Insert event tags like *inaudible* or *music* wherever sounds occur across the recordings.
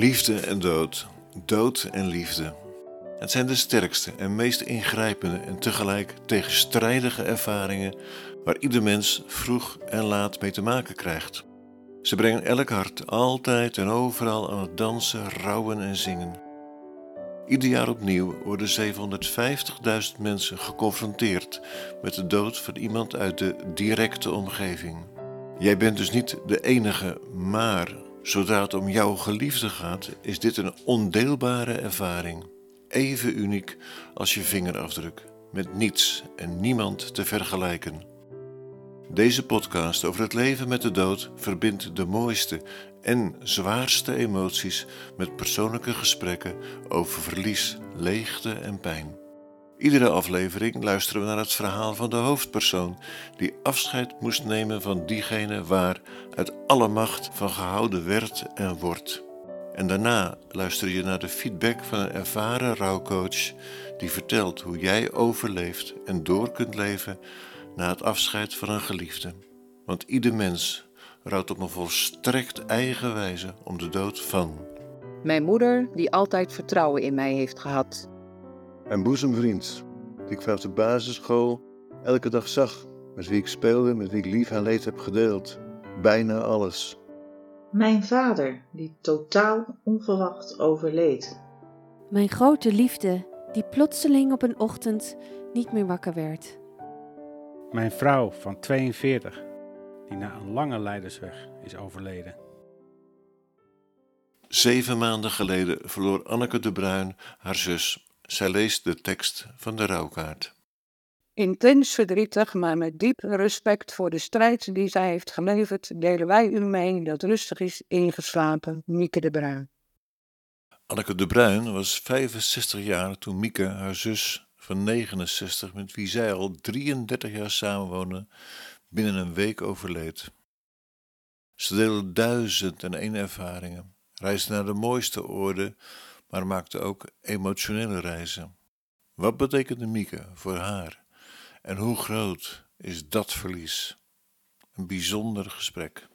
Liefde en dood, dood en liefde. Het zijn de sterkste en meest ingrijpende en tegelijk tegenstrijdige ervaringen waar ieder mens vroeg en laat mee te maken krijgt. Ze brengen elk hart altijd en overal aan het dansen, rouwen en zingen. Ieder jaar opnieuw worden 750.000 mensen geconfronteerd met de dood van iemand uit de directe omgeving. Jij bent dus niet de enige, maar zodra het om jouw geliefde gaat, is dit een ondeelbare ervaring. Even uniek als je vingerafdruk, met niets en niemand te vergelijken. Deze podcast over het leven met de dood verbindt de mooiste en zwaarste emoties met persoonlijke gesprekken over verlies, leegte en pijn. Iedere aflevering luisteren we naar het verhaal van de hoofdpersoon die afscheid moest nemen van diegene waar uit alle macht van gehouden werd en wordt. En daarna luister je naar de feedback van een ervaren rouwcoach die vertelt hoe jij overleeft en door kunt leven na het afscheid van een geliefde. Want ieder mens rouwt op een volstrekt eigen wijze om de dood van. Mijn moeder, die altijd vertrouwen in mij heeft gehad. Mijn boezemvriend, die ik vanaf de basisschool elke dag zag, met wie ik speelde, met wie ik lief en leed heb gedeeld. Bijna alles. Mijn vader, die totaal onverwacht overleed. Mijn grote liefde, die plotseling op een ochtend niet meer wakker werd. Mijn vrouw van 42, die na een lange leidersweg is overleden. Zeven maanden geleden verloor Anneke de Bruin haar zus. Zij leest de tekst van de rouwkaart. Intens verdrietig, maar met diep respect voor de strijd die zij heeft geleverd, delen wij u mee dat rustig is ingeslapen Mieke de Bruin. Anneke de Bruin was 65 jaar toen Mieke, haar zus van 69, met wie zij al 33 jaar samenwoonde, binnen een week overleed. Ze deelde duizend en één ervaringen, reisde naar de mooiste oorden, maar maakte ook emotionele reizen. Wat betekende Mieke voor haar? En hoe groot is dat verlies? Een bijzonder gesprek.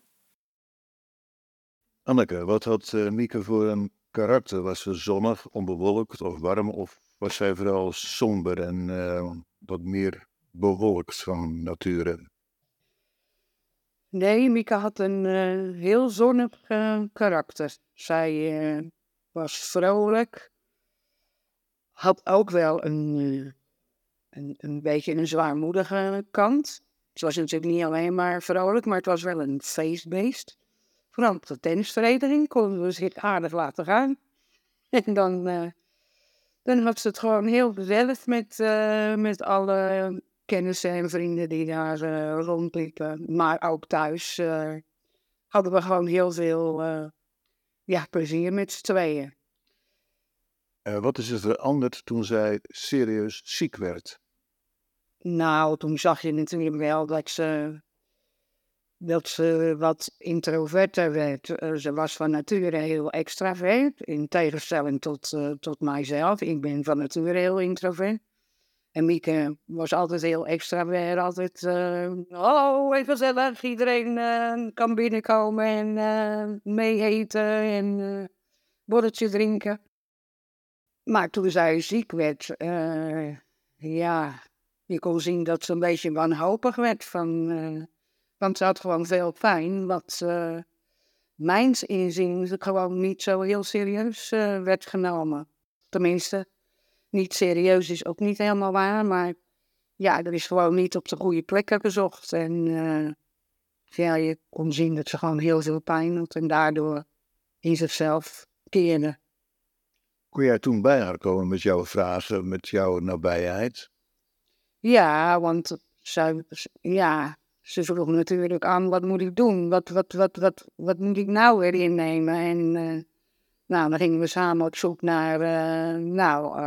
Anneke, wat had uh, Mieke voor een karakter? Was ze zonnig, onbewolkt of warm? Of was zij vooral somber en uh, wat meer bewolkt van nature? Nee, Mieke had een uh, heel zonnig karakter. Zij was vrolijk, had ook wel een een, een beetje een zwaarmoedige kant. Het was natuurlijk niet alleen maar vrolijk, maar het was wel een feestbeest. Vooral op de tennisvereniging konden we zich aardig laten gaan. *laughs* En dan, uh, dan had ze het gewoon heel gezellig met, uh, met alle kennissen en vrienden die daar rondliepen. Maar ook thuis hadden we gewoon heel veel ja, plezier met z'n tweeën. wat is er veranderd toen zij serieus ziek werd? Nou, toen zag je natuurlijk wel dat ze, dat ze wat introverter werd. Eh, ze was van nature heel extravert, in tegenstelling tot, uh, tot mijzelf. Ik ben van nature heel introvert. En Mieke was altijd heel extravert, altijd, uh, oh, even gezellig, iedereen uh, kan binnenkomen en uh, mee eten en uh, borreltje drinken. Maar toen zij ziek werd, ja, je kon zien dat ze een beetje wanhopig werd. Van, want ze had gewoon veel pijn, wat mijns inziens gewoon niet zo heel serieus werd genomen. Tenminste, niet serieus is ook niet helemaal waar, maar ja, er is gewoon niet op de goede plekken gezocht. En ja, je kon zien dat ze gewoon heel veel pijn had en daardoor in zichzelf keerde. Kon jij toen bij haar komen met jouw vragen, met jouw nabijheid? Ja, want zij, ja, ze vroeg natuurlijk aan, wat moet ik doen? Wat, wat, wat, wat, wat moet ik nou weer innemen? En uh, nou, dan gingen we samen op zoek naar, uh, nou,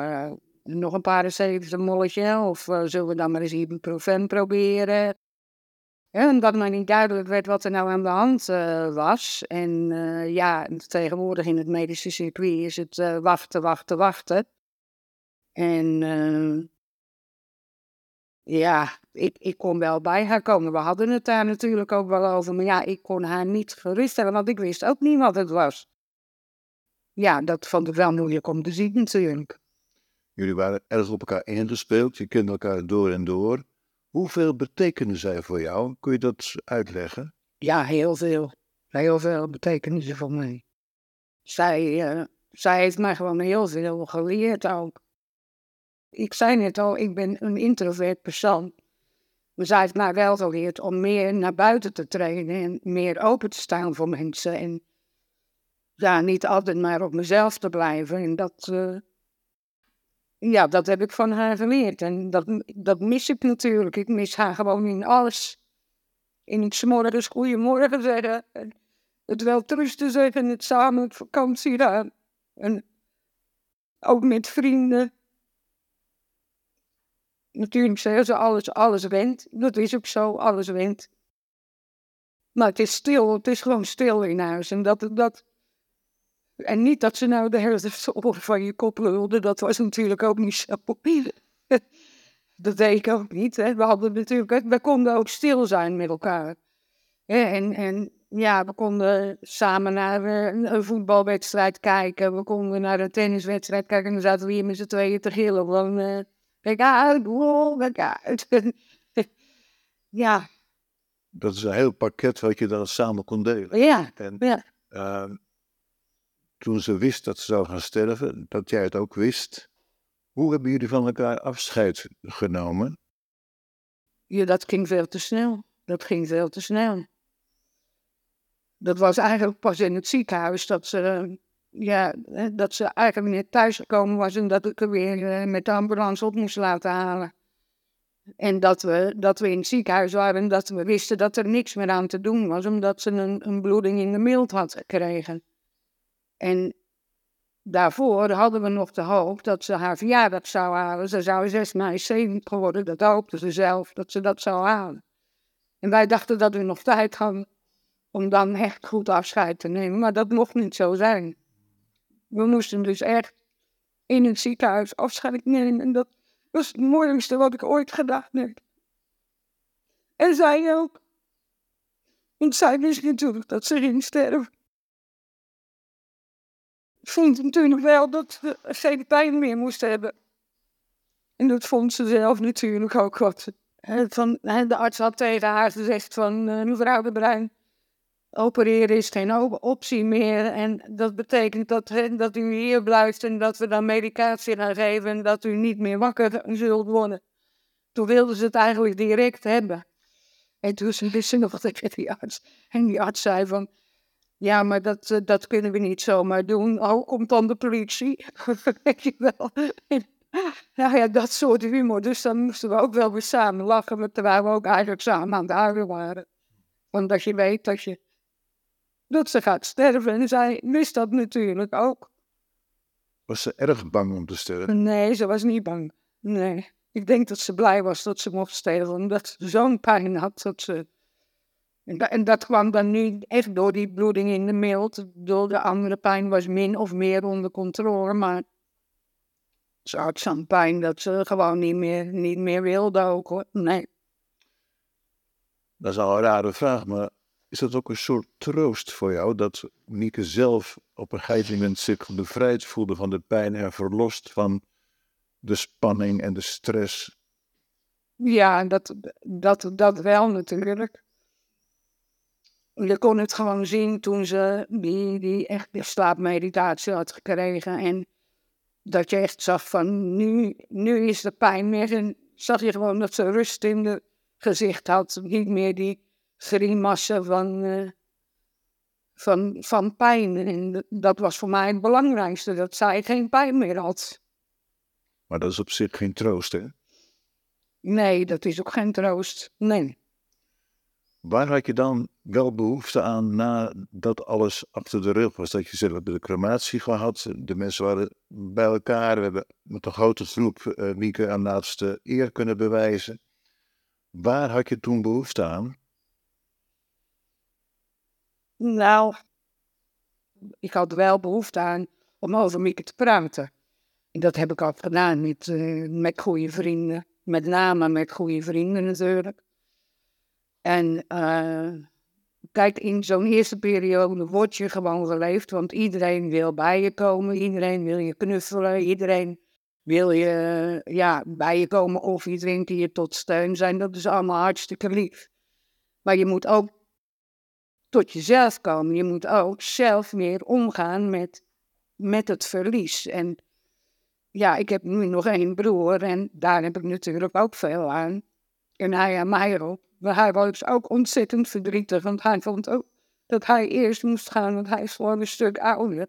nog een paracetamoletje. Of zullen we dan maar eens ibuprofen proberen? Omdat mij niet duidelijk werd wat er nou aan de hand was. En ja, tegenwoordig in het medische circuit is het wachten, wachten, wachten. En ja, ik, ik kon wel bij haar komen. We hadden het daar natuurlijk ook wel over. Maar ja, ik kon haar niet geruststellen, want ik wist ook niet wat het was. ja, dat vond ik wel moeilijk om te zien natuurlijk. Jullie waren erg op elkaar ingespeeld, je kende elkaar door en door. Hoeveel betekenen zij voor jou? Kun je dat uitleggen? Ja, heel veel. Heel veel betekenen ze voor mij. Zij, uh, zij heeft mij gewoon heel veel geleerd ook. Ik zei net al, ik ben een introvert persoon. Maar zij heeft mij wel geleerd om meer naar buiten te trainen en meer open te staan voor mensen. En ja, niet altijd maar op mezelf te blijven. En dat, uh, ja, dat heb ik van haar geleerd. En dat, dat mis ik natuurlijk. Ik mis haar gewoon in alles. In het morgens goeiemorgen zeggen. En het wel trusten zeggen. Het samen op vakantie gaan. En ook met vrienden. Natuurlijk zeggen ze alles, alles went. Dat is ook zo, alles went. Maar het is stil, het is gewoon stil in huis. En dat, dat, en niet dat ze nou de helft oren van je kop lulde, dat was natuurlijk ook niet zo. *laughs* dat deed ik ook niet. Hè. We hadden natuurlijk, we konden ook stil zijn met elkaar. En, en ja, we konden samen naar een voetbalwedstrijd kijken. We konden naar een tenniswedstrijd kijken. En dan zaten we hier met z'n tweeën te gillen. Van, uh, kijk uit, wow, kijk uit. *laughs* ja. Dat is een heel pakket wat je dan samen kon delen. Ja, en, ja. Uh, toen ze wist dat ze zou gaan sterven, dat jij het ook wist. Hoe hebben jullie van elkaar afscheid genomen? Ja, dat ging veel te snel. Dat ging veel te snel. Dat was eigenlijk pas in het ziekenhuis dat ze, ja, dat ze eigenlijk net thuisgekomen was en dat ik er weer eh, met de ambulance op moest laten halen. En dat we, dat we in het ziekenhuis waren en dat we wisten dat er niks meer aan te doen was, omdat ze een, een bloeding in de mild had gekregen. En daarvoor hadden we nog de hoop dat ze haar verjaardag zou halen. Ze zou 6 mei 70 geworden, dat hoopte ze zelf, dat ze dat zou halen. En wij dachten dat we nog tijd hadden om dan echt goed afscheid te nemen, maar dat mocht niet zo zijn. We moesten dus echt in het ziekenhuis afscheid nemen en dat was het moeilijkste wat ik ooit gedaan heb. En zij ook. Want zij wist natuurlijk dat ze ging sterven vond natuurlijk wel dat ze geen pijn meer moest hebben. En dat vond ze zelf natuurlijk ook wat. Van, de arts had tegen haar gezegd van, mevrouw de Bruin, opereren is geen optie meer. En dat betekent dat, dat u hier blijft en dat we dan medicatie gaan geven en dat u niet meer wakker zult worden. Toen wilden ze het eigenlijk direct hebben. En toen wist ze nog tegen die arts. En die arts zei van, ja, maar dat, uh, dat kunnen we niet zomaar doen. Oh, komt dan de politie? *laughs* Weet je wel. nou ja, dat soort humor. Dus dan moesten we ook wel weer samen lachen, terwijl we ook eigenlijk samen aan het huilen waren. Want als je weet dat, je, dat ze gaat sterven, en zij wist dat natuurlijk ook. Was ze erg bang om te sterven? Nee, ze was niet bang. Nee. Ik denk dat ze blij was dat ze mocht sterven, omdat ze zo'n pijn had dat ze en, dat kwam dan nu echt door die bloeding in de mild. Door de andere pijn was min of meer onder controle, maar ze had zo'n pijn dat ze gewoon niet meer, niet meer wilde ook hoor. Nee. Dat is al een rare vraag, maar is dat ook een soort troost voor jou dat Mieke zelf op een gegeven moment zich bevrijd voelde van de pijn en verlost van de spanning en de stress? Ja, dat, dat, dat wel natuurlijk je kon het gewoon zien toen ze die, die echt die slaapmeditatie had gekregen. En dat je echt zag van nu, nu is de pijn meer. En zag je gewoon dat ze rust in het gezicht had. Niet meer die grimassen van, uh, van, van pijn. En dat was voor mij het belangrijkste, dat zij geen pijn meer had. Maar dat is op zich geen troost, hè? Nee, dat is ook geen troost. Nee. Waar had je dan wel behoefte aan nadat alles achter de rug was? Dat je zelf de crematie gehad, de mensen waren bij elkaar, we hebben met een grote groep uh, Mieke aan laatste eer kunnen bewijzen. Waar had je toen behoefte aan? Nou, ik had wel behoefte aan om over Mieke te praten. En dat heb ik al gedaan met, uh, met goede vrienden. Met name met goede vrienden natuurlijk. En uh, kijk, in zo'n eerste periode word je gewoon geleefd, want iedereen wil bij je komen, iedereen wil je knuffelen, iedereen wil je ja, bij je komen of je drinken, je tot steun zijn. Dat is allemaal hartstikke lief. Maar je moet ook tot jezelf komen. Je moet ook zelf weer omgaan met, met het verlies. En ja, ik heb nu nog één broer en daar heb ik natuurlijk ook veel aan. En hij aan mij ook. Maar hij was ook ontzettend verdrietig, want hij vond ook dat hij eerst moest gaan, want hij is gewoon een stuk ouder.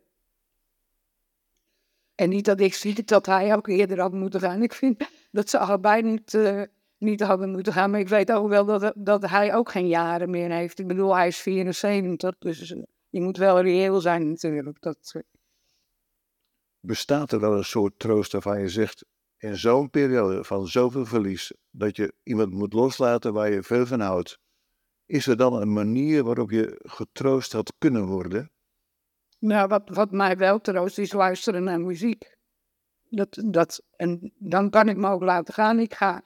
En niet dat ik zie dat hij ook eerder had moeten gaan. Ik vind dat ze allebei niet, uh, niet hadden moeten gaan. Maar ik weet ook wel dat, dat hij ook geen jaren meer heeft. Ik bedoel, hij is 74, dus uh, je moet wel reëel zijn natuurlijk. Dat, uh... Bestaat er wel een soort troost waarvan je zegt, in zo'n periode van zoveel verlies, dat je iemand moet loslaten waar je veel van houdt, is er dan een manier waarop je getroost had kunnen worden? Nou, wat, wat mij wel troost is luisteren naar muziek. Dat, dat, en dan kan ik me ook laten gaan. Ik ga.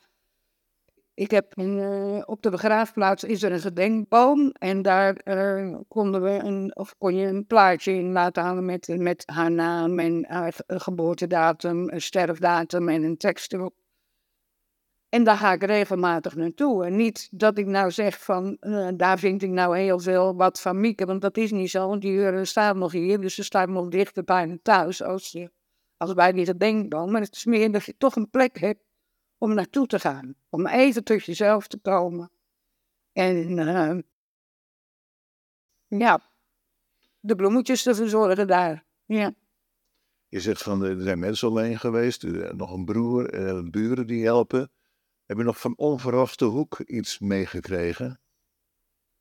Ik heb uh, op de begraafplaats is er een gedenkboom en daar uh, konden we een, of kon je een plaatje in laten hangen met, met haar naam en haar geboortedatum, een sterfdatum en een tekst erop. En daar ga ik regelmatig naartoe. En niet dat ik nou zeg van, daar vind ik nou heel veel wat van Mieke, want dat is niet zo. Want die uh, staat nog hier, dus ze staat nog dichter bij me thuis als, als bij die gedenkboom. Maar het is meer dat je toch een plek hebt om naartoe te gaan. Om even tot jezelf te komen. En ja, de bloemetjes te verzorgen daar. Ja. Je zegt van, er zijn mensen omheen geweest, nog een broer, buren die helpen. Heb je nog van onverwachte hoek iets meegekregen?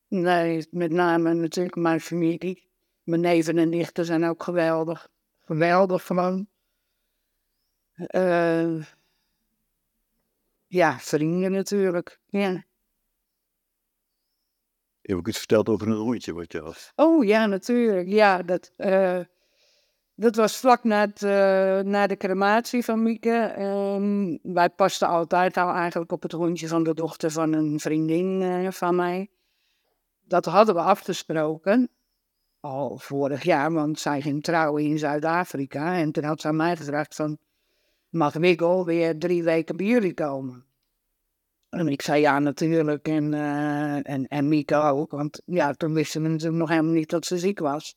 Nee, met name natuurlijk mijn familie. Mijn neven en nichten zijn ook geweldig. Geweldig gewoon. Uh, ja, vrienden natuurlijk. Ja. Je hebt ook iets verteld over een rondje wat je had. Oh ja, natuurlijk. Ja, dat, uh, dat was vlak na, het, uh, na de crematie van Mieke. Um, wij pasten altijd al eigenlijk op het rondje van de dochter van een vriendin uh, van mij. Dat hadden we afgesproken. Al vorig jaar, want zij ging trouwen in Zuid-Afrika. En toen had zij mij gevraagd van... Mag Wiggle weer drie weken bij jullie komen? En ik zei ja, natuurlijk. En, uh, en, en Mieke ook. Want ja, toen wisten we natuurlijk nog helemaal niet dat ze ziek was.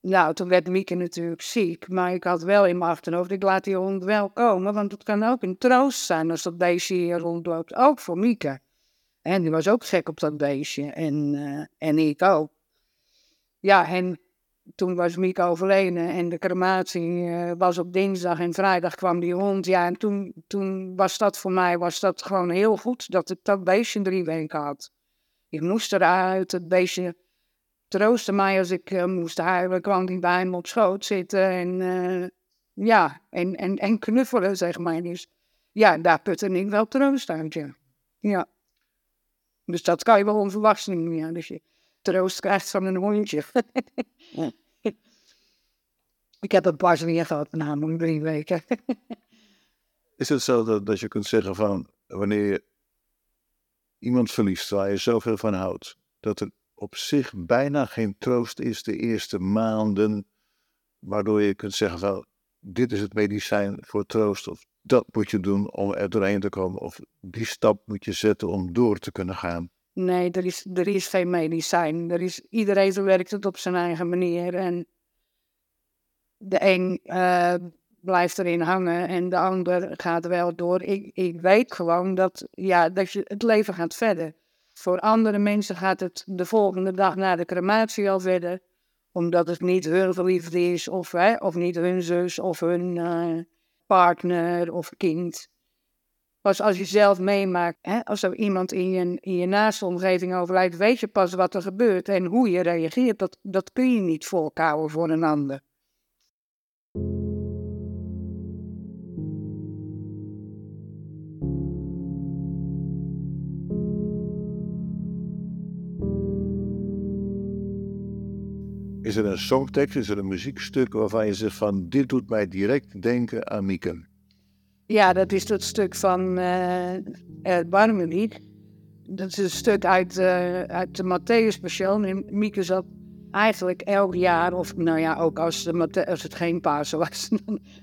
Nou, toen werd Mieke natuurlijk ziek, maar ik had wel in mijn achterhoofd, ik laat die hond wel komen, want het kan ook een troost zijn als dat beestje hier rondloopt, ook voor Mieke. En die was ook gek op dat beestje en, uh, en ik ook. Ja, en toen was Mieke overleden en de crematie uh, was op dinsdag en vrijdag kwam die hond. Ja, en toen, toen was dat voor mij was dat gewoon heel goed dat ik dat beestje drie weken had. Ik moest eruit, het beestje troostte mij als ik uh, moest huilen, kwam hij bij me op schoot zitten en uh, ja, en, en, en knuffelen, zeg maar. Dus ja, daar putte ik wel troost uit, ja. ja. Dus dat kan je wel onverwachts niet ja, dus je troost krijgt van een hondje. ik heb het pas weer gehad, namelijk drie weken. Is het zo dat, dat je kunt zeggen van, wanneer je iemand verliest waar je zoveel van houdt, dat er op zich bijna geen troost is de eerste maanden, waardoor je kunt zeggen van dit is het medicijn voor troost of dat moet je doen om er doorheen te komen of die stap moet je zetten om door te kunnen gaan. Nee, er is, er is geen medicijn. Er is, iedereen werkt het op zijn eigen manier en de een uh, blijft erin hangen en de ander gaat wel door. Ik, ik weet gewoon dat, ja, dat je, het leven gaat verder. Voor andere mensen gaat het de volgende dag na de crematie al verder. Omdat het niet hun verliefde is, of, hè, of niet hun zus, of hun uh, partner of kind. Pas als je zelf meemaakt, hè, als er iemand in je, in je naaste omgeving overlijdt, weet je pas wat er gebeurt en hoe je reageert. Dat, dat kun je niet volkouwen voor een ander. Is er een songtekst, is er een muziekstuk waarvan je zegt van dit doet mij direct denken aan Mieke? Ja, dat is dat stuk van uh. Dat is een stuk uit, uh, uit de Matthäus Passion. En Mieke zat eigenlijk elk jaar, of nou ja, ook als, als het geen Pasen was,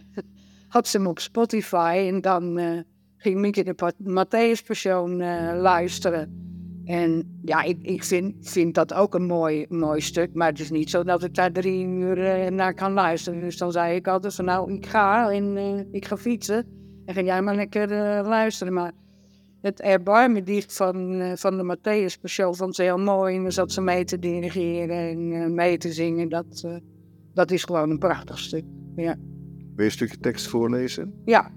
*laughs* had ze hem op Spotify. En dan uh, ging Mieke de Matthäus Passion uh, luisteren. En ja, ik, ik vind, vind dat ook een mooi, mooi stuk. Maar het is niet zo dat ik daar drie uur naar kan luisteren. Dus dan zei ik altijd van nou, ik ga en ik ga fietsen. En ga jij maar lekker luisteren. Maar het erbarmendicht van, uh, van de Matthäus Passion vond ze heel mooi. En dan zat ze mee te dirigeren en uh, mee te zingen. Dat, dat is gewoon een prachtig stuk. Ja. Wil je een stukje tekst voorlezen? Ja.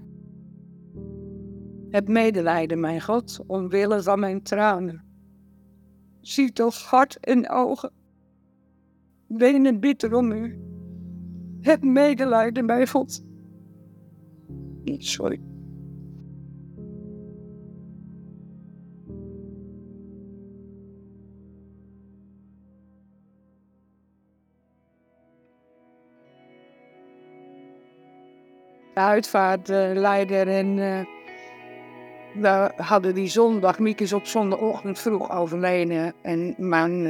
Het medelijden, mijn God, omwille van mijn tranen. Zie toch hart en ogen. Wenen bitter om u. Het medelijden, mijn God. Sorry. uitvaartleider. En uh, we hadden die zondag, Mieke is op zondagochtend vroeg overleden. En mijn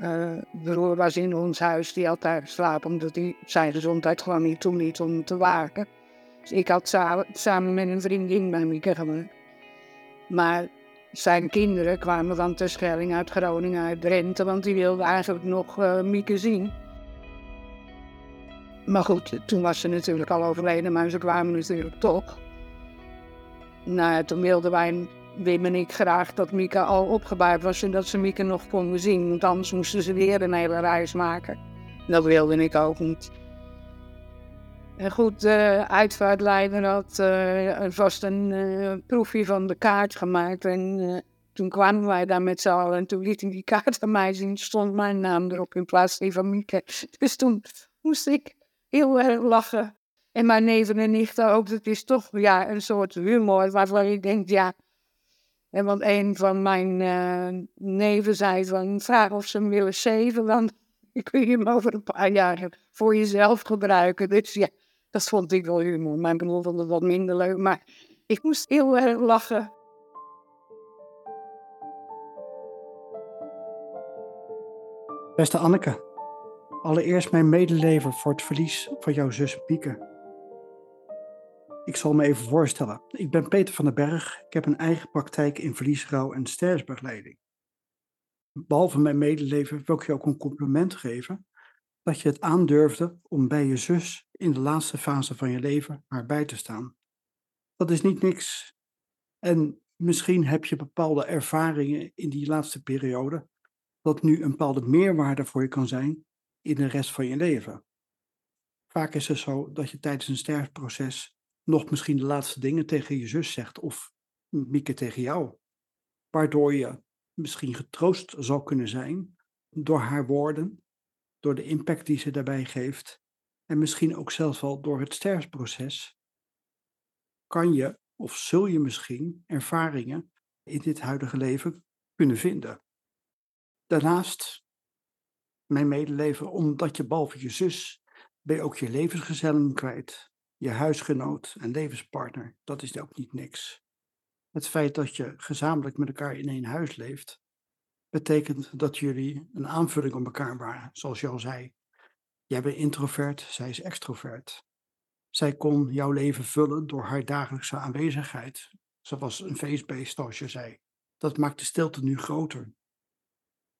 uh, broer was in ons huis, die had daar geslapen omdat hij zijn gezondheid gewoon niet toeliet om te waken. Dus ik had samen, met een vriendin bij Mieke gewoond. Maar zijn kinderen kwamen van Terschelling uit Groningen, uit Drenthe, want die wilden eigenlijk nog uh, Mieke zien. Maar goed, toen was ze natuurlijk al overleden, maar ze kwamen natuurlijk toch. Nou, toen wilden wij, Wim en ik, graag dat Mika al opgebaard was en dat ze Mika nog konden zien. Want anders moesten ze weer een hele reis maken. Dat wilde ik ook niet. En goed, de uitvaartleider had uh, vast een uh, proefje van de kaart gemaakt. En toen kwamen wij daar met z'n allen en toen liet hij die kaart aan mij zien. Stond mijn naam erop in plaats van Mieke. *laughs* Dus toen moest ik heel erg lachen. En mijn neven en nichten ook. Het is toch ja, een soort humor waarvan ik denk, ja. En want een van mijn neven zei van, vraag of ze hem willen zeven, want *laughs* ik kun je hem over een paar jaar voor jezelf gebruiken. Dus ja, dat vond ik wel humor. Mijn broer vond het wat minder leuk, maar ik moest heel erg lachen. Beste Anneke, Allereerst mijn medeleven voor het verlies van jouw zus Pieke. Ik zal me even voorstellen. Ik ben Peter van den Berg. Ik heb een eigen praktijk in verliesrouw en sterfbegeleiding. Behalve mijn medeleven wil ik je ook een compliment geven dat je het aandurfde om bij je zus in de laatste fase van je leven haar bij te staan. Dat is niet niks. En misschien heb je bepaalde ervaringen in die laatste periode dat nu een bepaalde meerwaarde voor je kan zijn in de rest van je leven. Vaak is het zo dat je tijdens een sterfproces nog misschien de laatste dingen tegen je zus zegt of Mieke tegen jou, waardoor je misschien getroost zal kunnen zijn door haar woorden, door de impact die ze daarbij geeft en misschien ook zelfs wel door het sterfproces, kan je of zul je misschien ervaringen in dit huidige leven kunnen vinden. Daarnaast mijn medeleven, omdat je behalve je zus, ben je ook je levensgezellen kwijt. Je huisgenoot en levenspartner, dat is ook niet niks. Het feit dat je gezamenlijk met elkaar in één huis leeft, betekent dat jullie een aanvulling op elkaar waren, zoals je al zei. Jij bent introvert, zij is extrovert. Zij kon jouw leven vullen door haar dagelijkse aanwezigheid. Ze was een feestbeest, zoals je zei. Dat maakt de stilte nu groter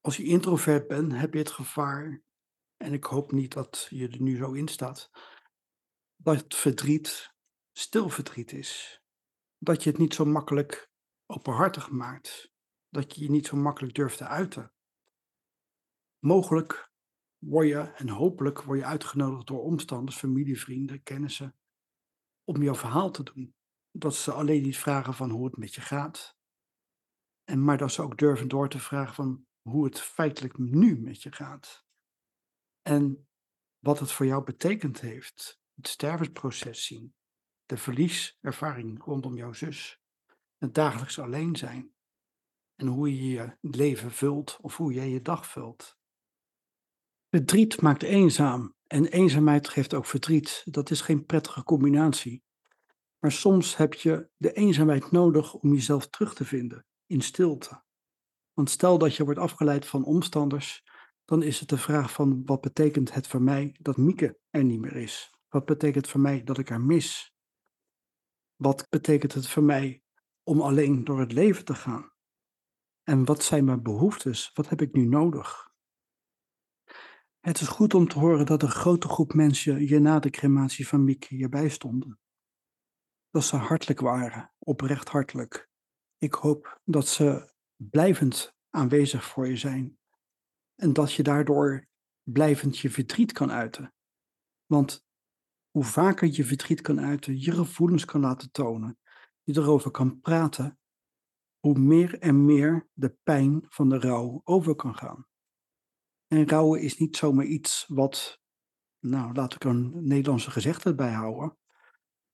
als je introvert bent, heb je het gevaar, en ik hoop niet dat je er nu zo in staat, dat verdriet stil verdriet is. Dat je het niet zo makkelijk openhartig maakt. Dat je je niet zo makkelijk durft te uiten. Mogelijk word je, en hopelijk word je uitgenodigd door omstanders, familie, vrienden, kennissen, om jouw verhaal te doen. Dat ze alleen niet vragen van hoe het met je gaat. En maar dat ze ook durven door te vragen van hoe het feitelijk nu met je gaat. En wat het voor jou betekend heeft, het stervensproces zien, de verlieservaring rondom jouw zus, het dagelijks alleen zijn en hoe je je leven vult of hoe jij je dag vult. Verdriet maakt eenzaam en eenzaamheid geeft ook verdriet. Dat is geen prettige combinatie. Maar soms heb je de eenzaamheid nodig om jezelf terug te vinden in stilte Want stel dat je wordt afgeleid van omstanders, dan is het de vraag van wat betekent het voor mij dat Mieke er niet meer is? Wat betekent het voor mij dat ik haar mis? Wat betekent het voor mij om alleen door het leven te gaan? En wat zijn mijn behoeftes? Wat heb ik nu nodig? Het is goed om te horen dat een grote groep mensen je na de crematie van Mieke hierbij stonden. Dat ze hartelijk waren, oprecht hartelijk. Ik hoop dat ze blijvend aanwezig voor je zijn en dat je daardoor blijvend je verdriet kan uiten. Want hoe vaker je verdriet kan uiten, je gevoelens kan laten tonen, je erover kan praten, hoe meer en meer de pijn van de rouw over kan gaan. En rouwen is niet zomaar iets wat, nou laat ik een Nederlandse gezegde bijhouden.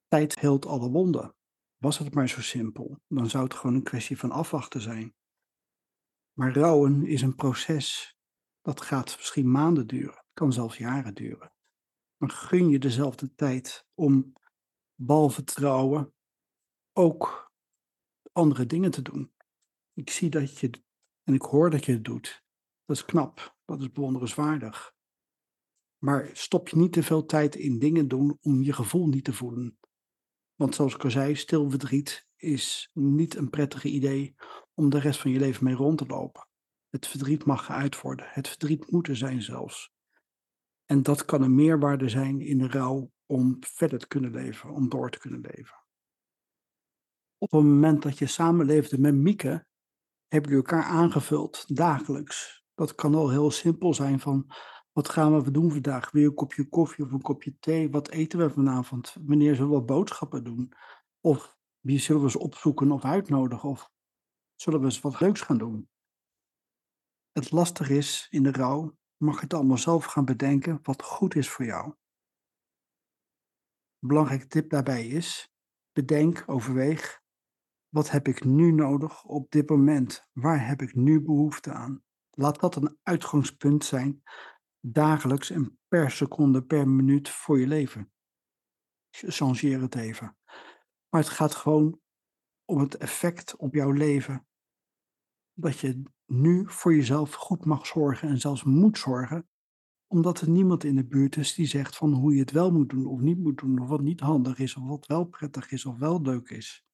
Tijd heelt alle wonden. Was het maar zo simpel, dan zou het gewoon een kwestie van afwachten zijn. Maar rouwen is een proces dat gaat misschien maanden duren, kan zelfs jaren duren. Maar gun je dezelfde tijd om, behalve trouwen, ook andere dingen te doen. Ik zie dat je, en ik hoor dat je het doet. Dat is knap, dat is bewonderenswaardig. Maar stop je niet te veel tijd in dingen doen om je gevoel niet te voelen. Want zoals ik al zei, stil verdriet is niet een prettig idee om de rest van je leven mee rond te lopen. Het verdriet mag geuit worden. Het verdriet moet er zijn zelfs. En dat kan een meerwaarde zijn in de rouw om verder te kunnen leven, om door te kunnen leven. Op het moment dat je samenleefde met Mieke, hebben jullie elkaar aangevuld, dagelijks. Dat kan al heel simpel zijn van, wat gaan we doen vandaag? Je een kopje koffie of een kopje thee? Wat eten we vanavond? Wanneer zullen we boodschappen doen? Of wie zullen we eens opzoeken of uitnodigen? Of zullen we eens wat leuks gaan doen? Het lastig is in de rouw, mag je het allemaal zelf gaan bedenken wat goed is voor jou. Een belangrijke tip daarbij is, bedenk, overweeg, wat heb ik nu nodig op dit moment? Waar heb ik nu behoefte aan? Laat dat een uitgangspunt zijn, dagelijks en per seconde, per minuut voor je leven. Changeer het even. Maar het gaat gewoon om het effect op jouw leven. Dat je nu voor jezelf goed mag zorgen en zelfs moet zorgen, omdat er niemand in de buurt is die zegt van hoe je het wel moet doen of niet moet doen, of wat niet handig is, of wat wel prettig is of wel leuk is.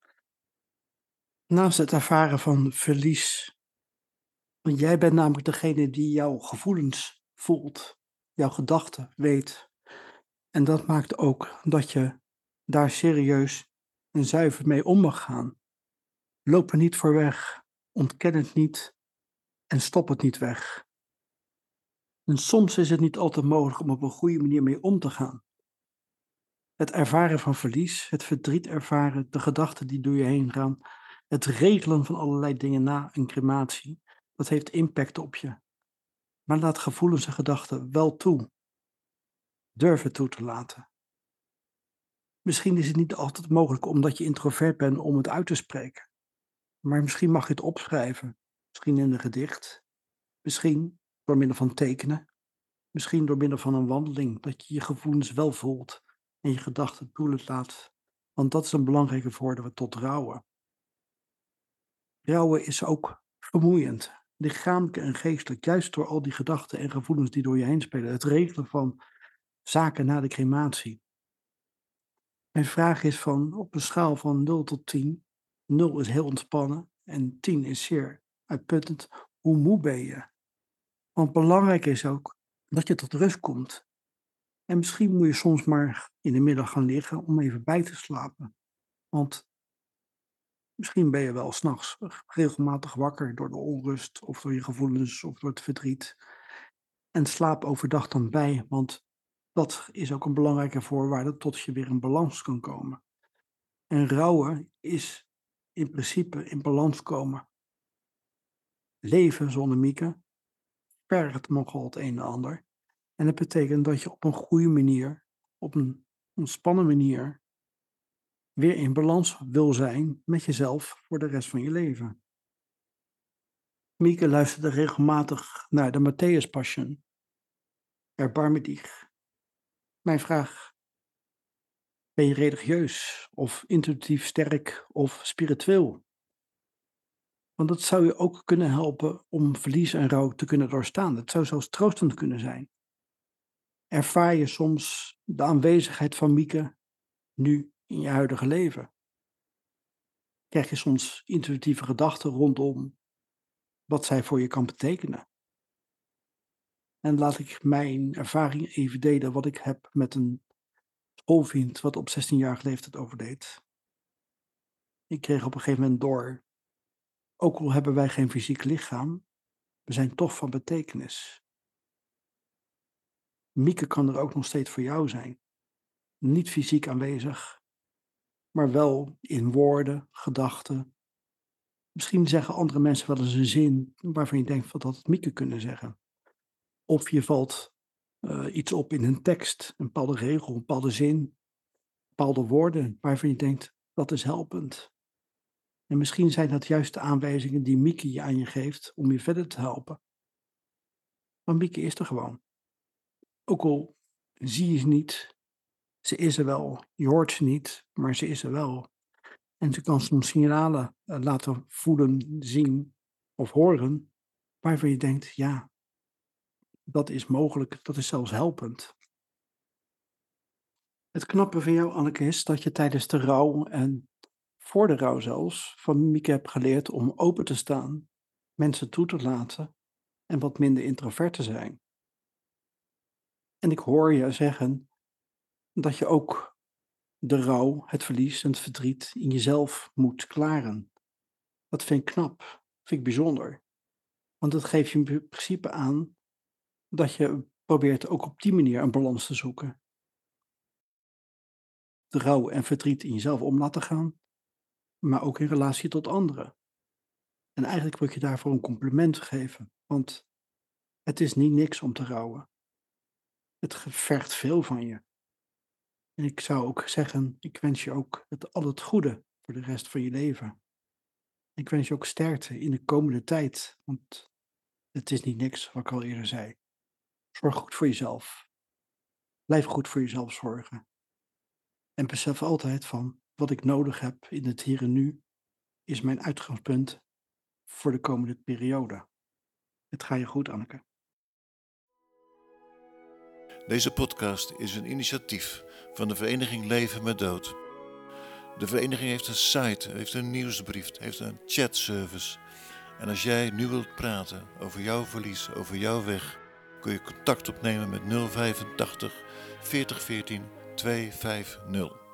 Naast het ervaren van verlies, want jij bent namelijk degene die jouw gevoelens voelt, jouw gedachten weet. En dat maakt ook dat je daar serieus en zuiver mee om mag gaan. Loop er niet voor weg, ontken het niet, en stop het niet weg. En soms is het niet altijd mogelijk om op een goede manier mee om te gaan. Het ervaren van verlies, het verdriet ervaren, de gedachten die door je heen gaan, het regelen van allerlei dingen na een crematie, dat heeft impact op je. Maar laat gevoelens en gedachten wel toe. Durf het toe te laten. Misschien is het niet altijd mogelijk omdat je introvert bent om het uit te spreken. Maar misschien mag je het opschrijven Misschien in een gedicht. Misschien door middel van tekenen. Misschien door middel van een wandeling, dat je je gevoelens wel voelt en je gedachten toe laat. Want dat is een belangrijke voordeel tot rouwen. Rouwen is ook vermoeiend, lichamelijk en geestelijk, juist door al die gedachten en gevoelens die door je heen spelen. Het regelen van zaken na de crematie. Mijn vraag is van op een schaal van 0 tot 10. 0 is heel ontspannen en 10 is zeer uitputtend, hoe moe ben je? Want belangrijk is ook dat je tot rust komt. En misschien moet je soms maar in de middag gaan liggen om even bij te slapen. Want misschien ben je wel s'nachts regelmatig wakker door de onrust of door je gevoelens of door het verdriet. En slaap overdag dan bij, want dat is ook een belangrijke voorwaarde tot je weer in balans kan komen. En rouwen is in principe in balans komen leven zonder Mieke vergt nogal het een en ander. En dat betekent dat je op een goede manier, op een ontspannen manier, weer in balans wil zijn met jezelf voor de rest van je leven. Mieke luisterde regelmatig naar de Matthäus Passion. Erbarme dich. Mijn vraag, ben je religieus of intuïtief sterk of spiritueel? Want dat zou je ook kunnen helpen om verlies en rouw te kunnen doorstaan. Het zou zelfs troostend kunnen zijn. Ervaar je soms de aanwezigheid van Mieke nu in je huidige leven? Krijg je soms intuïtieve gedachten rondom wat zij voor je kan betekenen? En laat ik mijn ervaring even delen wat ik heb met een schoolvriend wat op 16-jarige leeftijd overdeed. Ik kreeg op een gegeven moment door, ook al hebben wij geen fysiek lichaam, we zijn toch van betekenis. Mieke kan er ook nog steeds voor jou zijn. Niet fysiek aanwezig, maar wel in woorden, gedachten. Misschien zeggen andere mensen wel eens een zin waarvan je denkt wat had het Mieke kunnen zeggen. Of je valt uh, iets op in een tekst, een bepaalde regel, een bepaalde zin, bepaalde woorden waarvan je denkt dat is helpend. En misschien zijn dat juist de aanwijzingen die Mieke je aan je geeft om je verder te helpen. Maar Mieke is er gewoon. Ook al zie je ze niet, ze is er wel. Je hoort ze niet, maar ze is er wel. En ze kan soms signalen uh, laten voelen, zien of horen, waarvan je denkt, ja, dat is mogelijk, dat is zelfs helpend. Het knappe van jou, Anneke, is dat je tijdens de rouw en voor de rouw zelfs van Mieke hebt geleerd om open te staan, mensen toe te laten en wat minder introvert te zijn. En ik hoor je zeggen dat je ook de rouw, het verlies en het verdriet in jezelf moet klaren. Dat vind ik knap, vind ik bijzonder. Want dat geeft je in principe aan dat je probeert ook op die manier een balans te zoeken. De rouw en verdriet in jezelf om laten gaan, maar ook in relatie tot anderen. En eigenlijk wil je daarvoor een compliment geven, want het is niet niks om te rouwen. Het vergt veel van je. En ik zou ook zeggen, ik wens je ook het, al het goede voor de rest van je leven. Ik wens je ook sterkte in de komende tijd, want het is niet niks wat ik al eerder zei. Zorg goed voor jezelf. Blijf goed voor jezelf zorgen. En besef altijd van wat ik nodig heb in het hier en nu is mijn uitgangspunt voor de komende periode. Het gaat je goed, Anneke. Deze podcast is een initiatief van de Vereniging Leven met Dood. De vereniging heeft een site, heeft een nieuwsbrief, heeft een chatservice. En als jij nu wilt praten over jouw verlies, over jouw weg, kun je contact opnemen met 085 4014 250.